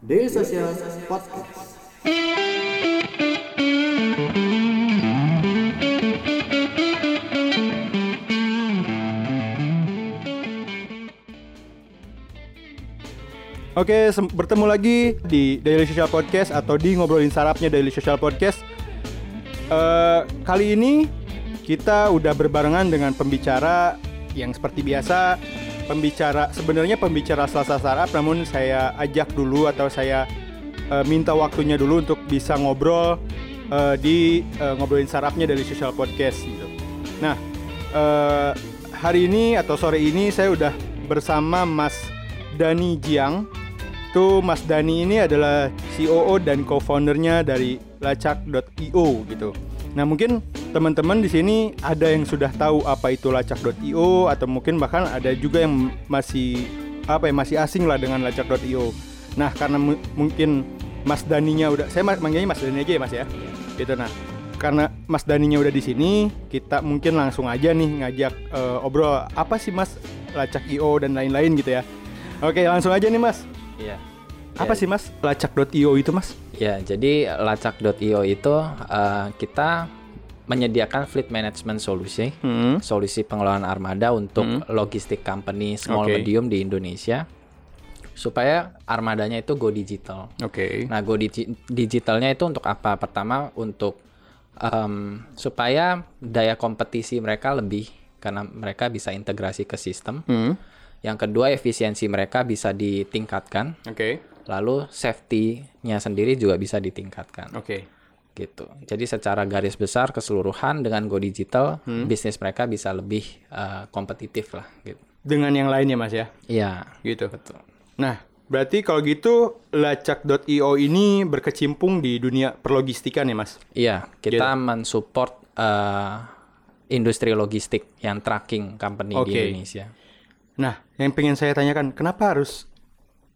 Daily Social Podcast. Oke, bertemu lagi di Daily Social Podcast atau di ngobrolin sarapnya Daily Social Podcast. Eh, kali ini kita udah berbarengan dengan pembicara yang seperti biasa, pembicara sebenarnya pembicara Selasa Sarap, namun saya ajak dulu atau saya eh, minta waktunya dulu untuk bisa ngobrol eh, di eh, ngobrolin sarapnya dari Social Podcast gitu. Nah, eh, hari ini atau sore ini saya udah bersama Mas Dani Jiang. Tuh Mas Dani ini adalah COO dan co-foundernya dari lacak.io gitu. Nah, mungkin teman-teman di sini ada yang sudah tahu apa itu lacak.io atau mungkin bahkan ada juga yang masih apa ya masih asing lah dengan lacak.io. Nah, karena mu- mungkin Mas Daninya udah saya ma- manggilnya Mas Dani aja ya Mas ya. Gitu nah. Karena Mas Daninya udah di sini, kita mungkin langsung aja nih ngajak eh, obrol apa sih Mas lacak.io dan lain-lain gitu ya. Oke, langsung aja nih Mas. Iya. Apa Ya, sih Mas lacak.io itu Mas? Ya, jadi lacak.io itu eh, kita menyediakan fleet management solusi, Hmm. solusi pengelolaan armada untuk logistik company small Oke. medium di Indonesia supaya armadanya itu go digital. Oke. Nah, go digi- digitalnya itu untuk apa? Pertama untuk em, supaya daya kompetisi mereka lebih karena mereka bisa integrasi ke sistem. Hmm. Yang kedua efisiensi mereka bisa ditingkatkan. Oke. Lalu safety-nya sendiri juga bisa ditingkatkan Oke. gitu. Jadi secara garis besar keseluruhan dengan Go Digital Hmm. bisnis mereka bisa lebih eh, kompetitif lah gitu. Dengan yang lainnya Mas ya. Iya, Gitu. betul. Nah, berarti kalau gitu lacak.io ini berkecimpung di dunia perlogistikan ya Mas? Iya, kita Gitu. mensupport eh, industri logistik yang tracking company di Oke. Indonesia. Nah, yang pengen saya tanyakan, kenapa harus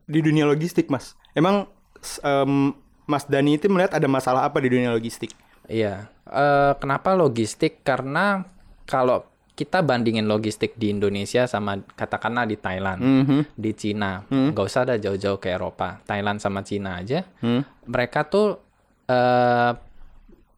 di dunia logistik Mas? Emang em, Mas Dani itu melihat ada masalah apa di dunia logistik? Iya, eh, kenapa logistik? Karena kalau kita bandingin logistik di Indonesia sama katakanlah di Thailand, Mhm. di Cina, nggak usah ada jauh-jauh ke Eropa, Thailand sama Cina aja, Hmm. mereka tuh eh,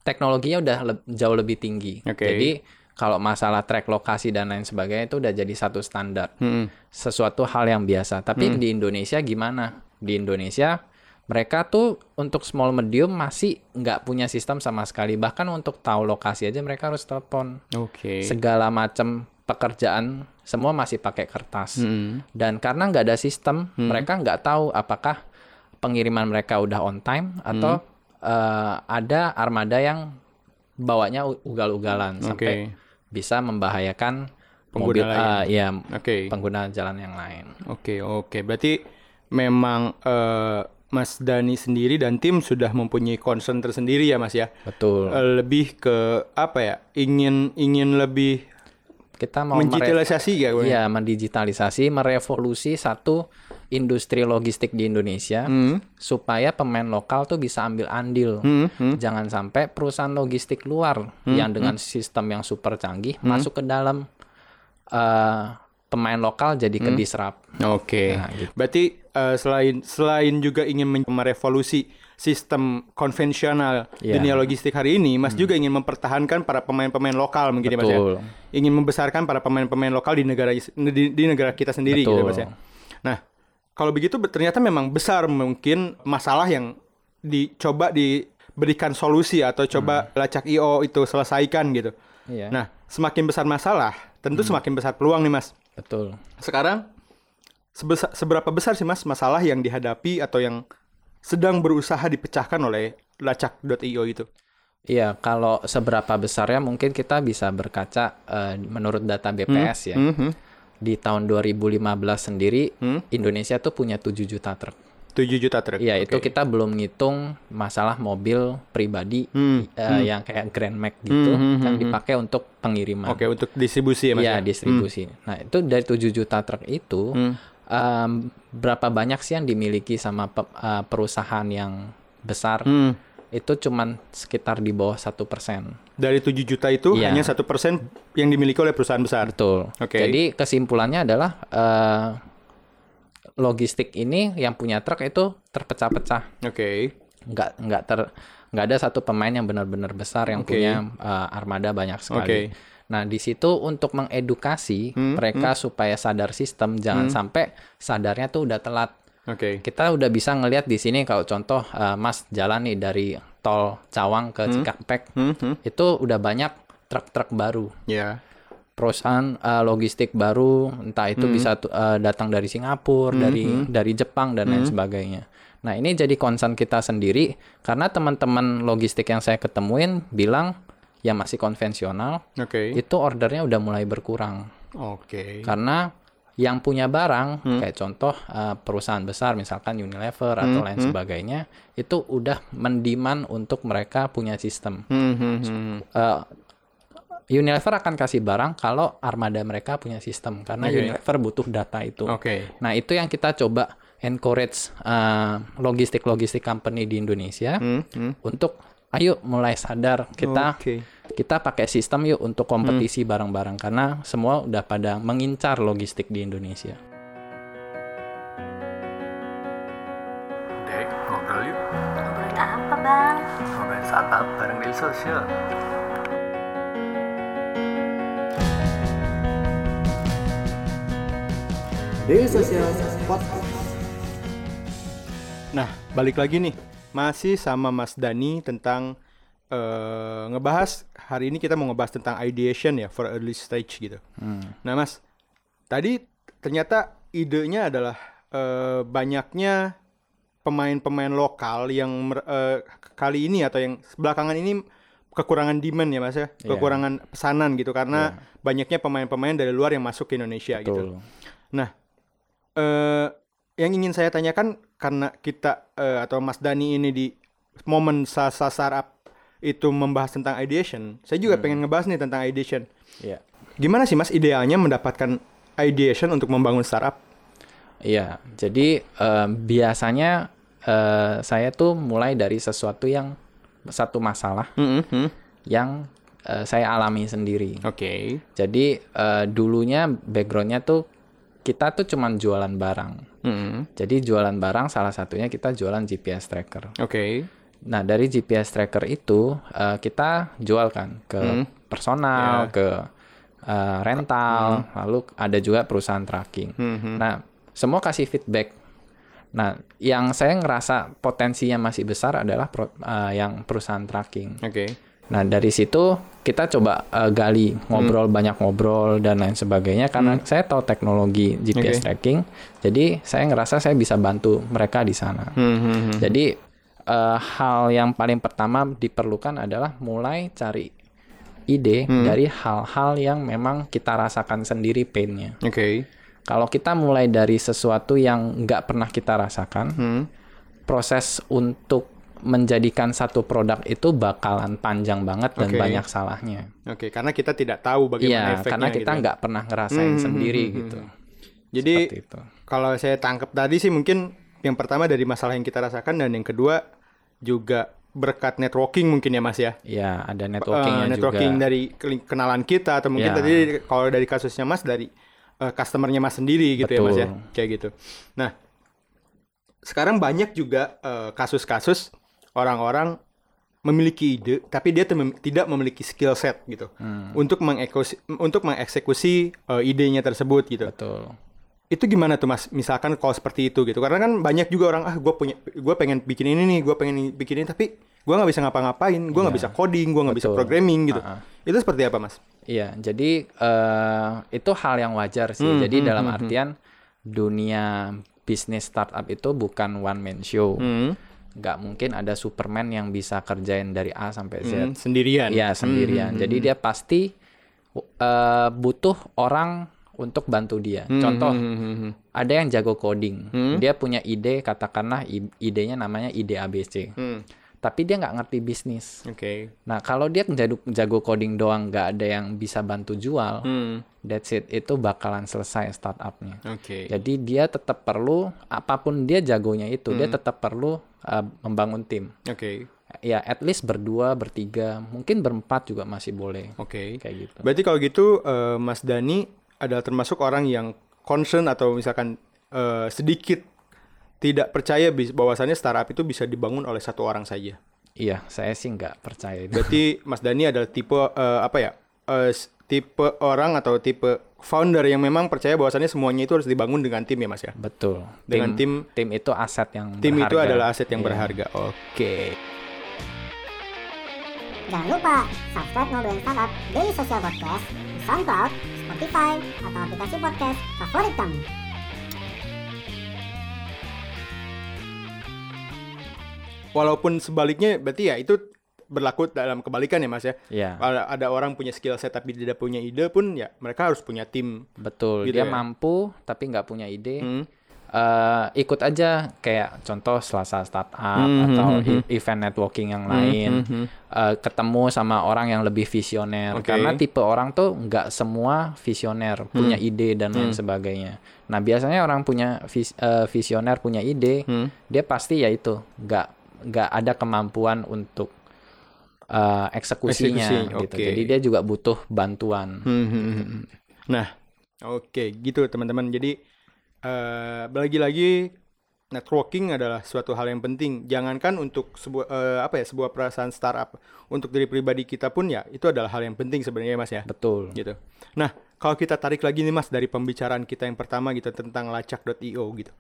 teknologinya udah le- jauh lebih tinggi. Oke. Jadi kalau masalah track lokasi dan lain sebagainya itu udah jadi satu standar, Hmm. sesuatu hal yang biasa. Tapi di Indonesia gimana? Di Indonesia mereka tuh untuk small medium masih nggak punya sistem sama sekali. Bahkan untuk tahu lokasi aja mereka harus telepon. Oke. Segala macam pekerjaan semua masih pakai kertas. Hmm. Dan karena nggak ada sistem, mereka nggak tahu apakah pengiriman mereka udah on time atau eh, ada armada yang bawanya ugal-ugalan sampai bisa membahayakan Pengguna mobil lain. eh, ya Oke. pengguna jalan yang lain. Oke, oke. Berarti memang eh, Mas Dani sendiri dan tim sudah mempunyai concern tersendiri ya Mas ya? Betul. Eh, lebih ke apa ya? Ingin ingin lebih Kita mau mendigitalisasi ya? gue? Iya, mendigitalisasi, merevolusi satu industri logistik di Indonesia Hmm. supaya pemain lokal tuh bisa ambil andil. Hmm, hmm. Jangan sampai perusahaan logistik luar yang dengan sistem yang super canggih Hmm. masuk ke dalam eh, pemain lokal jadi Hmm. kedisrup. Oke. Nah, gitu. Berarti eh, selain selain juga ingin merevolusi sistem konvensional Iya. dunia logistik hari ini, Mas juga ingin mempertahankan para pemain-pemain lokal mungkin ya Mas ya? Betul. Ingin membesarkan para pemain-pemain lokal di negara di, di negara kita sendiri gitu Betul. Mas ya. Nah, kalau begitu be- ternyata memang besar mungkin masalah yang dicoba diberikan solusi atau coba lacak IO itu selesaikan gitu. Hmm. Iya. Hmm. Nah, semakin besar masalah, tentu semakin besar peluang nih Mas. Betul. Sekarang sebesa- seberapa besar sih Mas masalah yang dihadapi atau yang sedang berusaha dipecahkan oleh lacak.io itu? Iya, kalau seberapa besarnya mungkin kita bisa berkaca eh, menurut data BPS ya. Mhm. Di tahun 2015 sendiri Hmm. Indonesia tuh punya 7 juta truk. 7 juta truk. Iya, itu Oke. kita belum ngitung masalah mobil pribadi Hmm, eh, yang kayak Grand Max gitu Hmm, hmm, yang hmm, dipakai untuk pengiriman. Oke, untuk distribusi ya Mas. Iya, ya? distribusi. Nah, itu dari 7 juta truk itu Hmm. em, berapa banyak sih yang dimiliki sama pe- eh, perusahaan yang besar? Hmm. Itu cuman sekitar di bawah satu persen. Dari 7 juta itu Iya. hanya satu persen yang dimiliki oleh perusahaan besar. Betul. Oke. Jadi kesimpulannya adalah eh, logistik ini yang punya truk itu terpecah-pecah. Oke. Nggak nggak ter nggak ada satu pemain yang benar-benar besar yang Oke. punya uh, armada banyak sekali. Oke. Nah, di situ untuk mengedukasi Hmm, mereka supaya sadar sistem, jangan sampai sadarnya tuh udah telat. Oke. Kita udah bisa ngelihat di sini kalau contoh uh, Mas jalan nih dari tol Cawang ke Cikampek, Hmm, hmm. itu udah banyak truk-truk baru. Ya. Perusahaan uh, logistik baru, entah itu bisa tu- uh, datang dari Singapura, dari dari Jepang dan lain sebagainya. Nah, ini jadi concern kita sendiri karena teman-teman logistik yang saya ketemuin bilang ya masih konvensional, Oke. itu ordernya udah mulai berkurang. Oke. Karena yang punya barang, kayak contoh uh, perusahaan besar misalkan Unilever atau lain sebagainya, itu udah mendiman untuk mereka punya sistem. Hmm, hmm, hmm. Uh, Unilever akan kasih barang kalau armada mereka punya sistem karena Unilever butuh data itu. Oke. Nah, itu yang kita coba encourage uh, logistik-logistik company di Indonesia Hmm, hmm. untuk ayo mulai sadar kita Oke. kita pakai sistem yuk untuk kompetisi barang-barang karena semua udah pada mengincar logistik di Indonesia. Dek, ngobrol yuk. Ngobrolin apa bang? Ngobrolin startup bareng Daily Social. Daily Social Podcast. Nah, balik lagi nih. Masih sama Mas Dani tentang eh, ngebahas hari ini kita mau ngebahas tentang ideation ya for early stage gitu. Nah, Mas, tadi ternyata idenya adalah eh, banyaknya pemain-pemain lokal yang eh, kali ini atau yang belakangan ini kekurangan demand ya Mas ya, Iya. kekurangan pesanan gitu karena banyaknya pemain-pemain dari luar yang masuk ke Indonesia gitu. Betul. Nah, eh yang ingin saya tanyakan karena kita eh, atau Mas Dani ini di momen Sasa Startup itu membahas tentang ideation, saya juga pengen ngebahas nih tentang ideation. Iya. Gimana sih Mas idealnya mendapatkan ideation untuk membangun startup? Iya, jadi eh, biasanya eh, saya tuh mulai dari sesuatu yang satu masalah yang eh, saya alami sendiri. Oke. Jadi eh, dulunya backgroundnya tuh kita tuh cuman jualan barang. Mm-mm. Jadi jualan barang salah satunya kita jualan GPS tracker. Oke. Nah dari GPS tracker itu eh, kita jual kan ke personal, ke eh, rental, lalu ada juga perusahaan tracking. Nah semua kasih feedback. Nah yang saya ngerasa potensinya masih besar adalah pro- eh, yang perusahaan tracking. Oke. Nah dari situ kita coba eh, gali ngobrol banyak ngobrol dan lain sebagainya karena saya tahu teknologi GPS Oke. tracking, jadi saya ngerasa saya bisa bantu mereka di sana. Hmm, Jadi eh, hal yang paling pertama diperlukan adalah mulai cari ide dari hal-hal yang memang kita rasakan sendiri painnya. Oke. Kalau kita mulai dari sesuatu yang nggak pernah kita rasakan, Hmm. proses untuk menjadikan satu produk itu bakalan panjang banget dan Oke. banyak salahnya. Oke, karena kita tidak tahu bagaimana Iya, efeknya karena kita gitu ya. nggak pernah ngerasain Hmm, sendiri hmm, hmm, gitu. Jadi Seperti itu. kalau saya tangkap tadi sih mungkin yang pertama dari masalah yang kita rasakan dan yang kedua juga berkat networking mungkin ya Mas ya. Ya, ada Eh, networkingnya networking juga. dari kenalan kita atau mungkin Ya. tadi kalau dari kasusnya Mas dari eh, customernya Mas sendiri gitu ya Mas ya. Betul. Kayak gitu. Nah, sekarang banyak juga eh, kasus-kasus orang-orang memiliki ide tapi dia tem- tidak memiliki skill set gitu Hmm. untuk mengeksekusi untuk mengeksekusi eh, idenya tersebut gitu. Betul. Itu gimana tuh mas? Misalkan kalau seperti itu gitu, karena kan banyak juga orang ah gue punya, gue pengen bikin ini nih, gue pengen bikin ini, tapi gue nggak bisa ngapa-ngapain, gue nggak bisa coding, gue nggak bisa programming gitu. Ah, ah. Itu seperti apa mas? Iya, jadi eh, itu hal yang wajar sih. Hmm, jadi hmm, dalam hmm, artian dunia bisnis startup itu bukan one man show. Hmm, Nggak mungkin ada Superman yang bisa kerjain dari A sampai Z. hmm, sendirian. Iya sendirian. Jadi dia pasti eh, butuh orang untuk bantu dia. Contoh, Hmm, hmm, hmm, ada yang jago coding. Dia punya ide, katakanlah idenya namanya ide ABC. hmm. Tapi dia nggak ngerti bisnis. Oke. Nah kalau dia jago, jago coding doang, nggak ada yang bisa bantu jual, Hmm, that's it. Itu bakalan selesai startupnya. Oke. Jadi dia tetap perlu, apa pun dia jagonya itu, dia tetap perlu uh, membangun tim. Oke. Ya, at least berdua, bertiga, mungkin berempat juga masih boleh. Oke. Kayak gitu. Berarti kalau gitu eh, Mas Dani adalah termasuk orang yang concern atau misalkan eh, sedikit tidak percaya bahwasannya startup itu bisa dibangun oleh satu orang saja. Iya, saya sih nggak percaya itu. Berarti Mas Dani adalah tipe eh, apa ya? S- tipe orang atau tipe founder yang memang percaya bahwasannya semuanya itu harus dibangun dengan tim ya Mas ya. Betul. Dengan tim- tim itu aset yang Tim itu berharga. adalah aset yang Iya. berharga. Oke. Jangan lupa subscribe Ngobrolin Startup Daily Social Podcast di SoundCloud, Spotify, atau aplikasi podcast favorit kamu. Walaupun sebaliknya berarti ya itu berlaku dalam kebalikan ya Mas ya. Iya, Ada, ada orang punya skill set tapi tidak punya ide pun ya mereka harus punya tim. betul. Gitu Dia ya? mampu tapi nggak punya ide. Hmm. Eh, ikut aja kayak contoh Selasa startup Hmm, atau hmm, hmm. e- event networking yang lain. hmm, hmm. Eh, ketemu sama orang yang lebih visioner Oke. karena tipe orang tuh nggak semua visioner punya ide dan lain sebagainya. Nah biasanya orang punya vis- eh, visioner punya ide, Hmm. dia pasti ya itu nggak nggak ada kemampuan untuk eh, eksekusinya Eksekusi, gitu. oke. Jadi dia juga butuh bantuan. Hmm, hmm, hmm, hmm. Nah, oke gitu teman-teman. Jadi eh lagi-lagi networking adalah suatu hal yang penting. Jangankan untuk sebuah eh, apa ya sebuah perasaan startup, untuk diri pribadi kita pun ya itu adalah hal yang penting sebenarnya Mas ya. Betul. Gitu. Nah, kalau kita tarik lagi nih Mas dari pembicaraan kita yang pertama gitu tentang lacak.io gitu.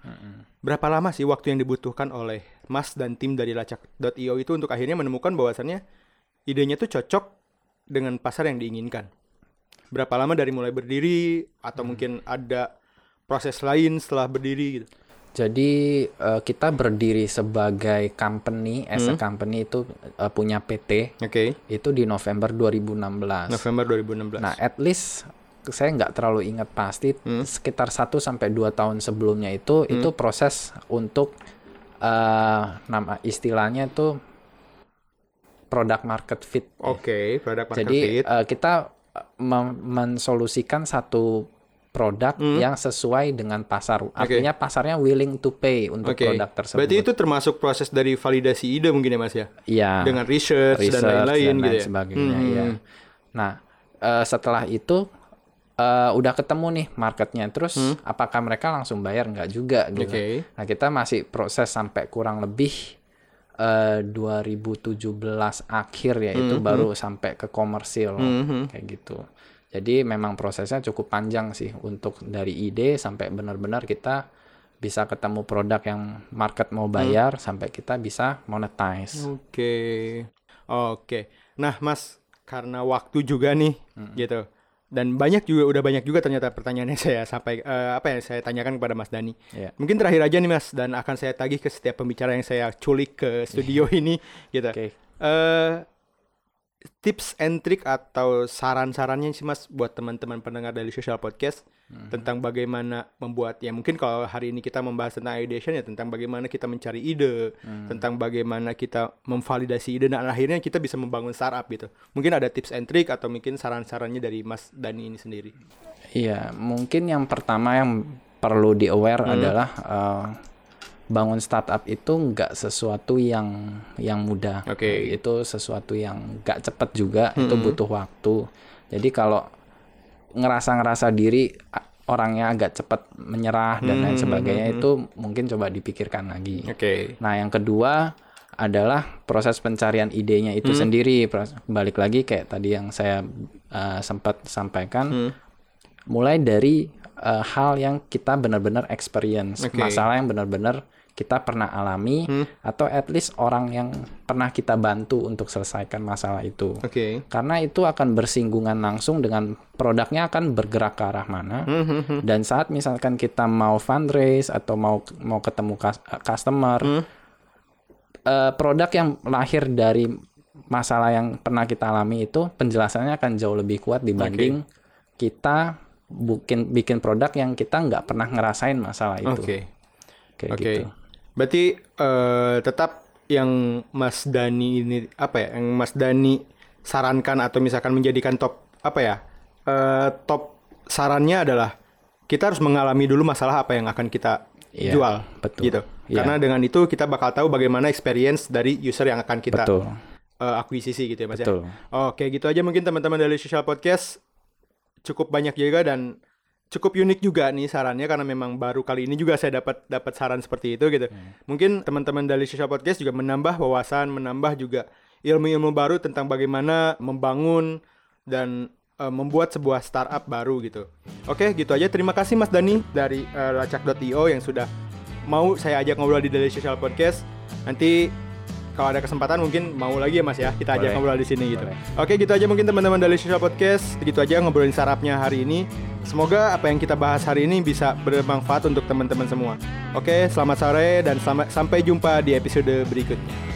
Berapa lama sih waktu yang dibutuhkan oleh Mas dan tim dari lacak.io itu untuk akhirnya menemukan bahwasannya idenya tuh cocok dengan pasar yang diinginkan? Berapa lama dari mulai berdiri atau mungkin ada proses lain setelah berdiri gitu? Jadi eh, kita berdiri sebagai company, as Hmm. a company itu eh, punya PT Oke. itu di November 2016. November 2016. Nah, at least saya nggak terlalu ingat pasti Hmm. sekitar 1 sampai 2 tahun sebelumnya itu itu proses untuk eh, nama istilahnya itu product market fit. ya. Oke, produk market Jadi fit. eh, kita eh, mensolusikan satu produk Hmm. yang sesuai dengan pasar. Artinya pasarnya willing to pay untuk Oke. produk tersebut. Berarti itu termasuk proses dari validasi ide mungkin ya Mas ya? Iya. Dengan research, dan research lain-lain dan gitu lain ya. sebagainya Hmm, iya. hmm. Nah, eh, setelah itu eh, udah ketemu nih marketnya, terus apakah mereka langsung bayar nggak juga gitu. Hmm. Oke. Nah, kita masih proses sampai kurang lebih eh, 2017 akhir ya itu baru sampai ke komersil Hmm, kayak gitu. Jadi memang prosesnya cukup panjang sih untuk dari ide sampai benar-benar kita bisa ketemu produk yang market mau bayar sampai kita bisa monetize. Oke. Oke. Nah, Mas, karena waktu juga nih gitu. Dan banyak juga udah banyak juga ternyata pertanyaannya saya sampai eh, apa yang saya tanyakan kepada Mas Dani. Iya. Mungkin terakhir aja nih Mas dan akan saya tagih ke setiap pembicara yang saya culik ke studio ini gitu. Oke. Eh tips and trick atau saran-sarannya sih Mas buat teman-teman pendengar dari Social Podcast tentang bagaimana membuat ya mungkin kalau hari ini kita membahas tentang ideation ya tentang bagaimana kita mencari ide, tentang bagaimana kita memvalidasi ide dan akhirnya kita bisa membangun startup gitu. Mungkin ada tips and trick atau mungkin saran-sarannya dari Mas Dani ini sendiri. Iya, mungkin yang pertama yang perlu di aware adalah eh, bangun startup itu nggak sesuatu yang yang mudah. Oke. Itu sesuatu yang nggak cepet juga, itu butuh waktu. Jadi kalau ngerasa-ngerasa diri orangnya agak cepat menyerah dan lain sebagainya itu mungkin coba dipikirkan lagi. Oke. Nah, yang kedua adalah proses pencarian idenya itu Hmm. sendiri. Balik lagi kayak tadi yang saya uh, sempat sampaikan, Hmm. mulai dari uh, hal yang kita benar-benar experience, Oke. masalah yang benar-benar kita pernah alami, Hmm. atau at least orang yang pernah kita bantu untuk selesaikan masalah itu. Oke. Karena itu akan bersinggungan langsung dengan produknya akan bergerak ke arah mana. Hmm, Dan saat misalkan kita mau fundraise atau mau mau ketemu kas- customer, Hmm. eh, produk yang lahir dari masalah yang pernah kita alami itu penjelasannya akan jauh lebih kuat dibanding kita bikin bikin produk yang kita nggak pernah ngerasain masalah itu. Oke. Kayak Oke. gitu. Berarti eh, tetap yang Mas Dani ini apa ya? Yang Mas Dani sarankan atau misalkan menjadikan top apa ya? eh, top sarannya adalah kita harus mengalami dulu masalah apa yang akan kita Iya, jual, betul. gitu. Iya. Karena dengan itu kita bakal tahu bagaimana experience dari user yang akan kita Betul. eh, akuisisi gitu ya Mas Betul. ya. Oke, gitu aja mungkin teman-teman dari Social Podcast cukup banyak juga dan cukup unik juga nih sarannya karena memang baru kali ini juga saya dapat dapat saran seperti itu gitu. Mungkin teman-teman dari Social Podcast juga menambah wawasan, menambah juga ilmu-ilmu baru tentang bagaimana membangun dan eh, membuat sebuah startup baru gitu. Oke, gitu aja. Terima kasih Mas Dani dari eh, lacak.io yang sudah mau saya ajak ngobrol di Daily Social Podcast. Nanti kalau ada kesempatan mungkin mau lagi ya Mas ya kita ajak ngobrol di sini gitu. Boleh. Oke gitu aja mungkin teman-teman dari Social Podcast gitu aja ngobrolin sarapnya hari ini. Semoga apa yang kita bahas hari ini bisa bermanfaat untuk teman-teman semua. Oke selamat sore dan selamat, sampai jumpa di episode berikutnya.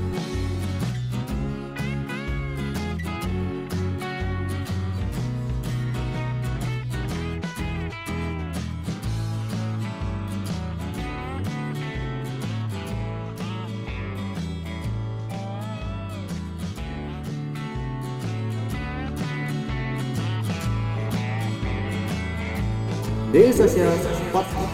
Social Podcast.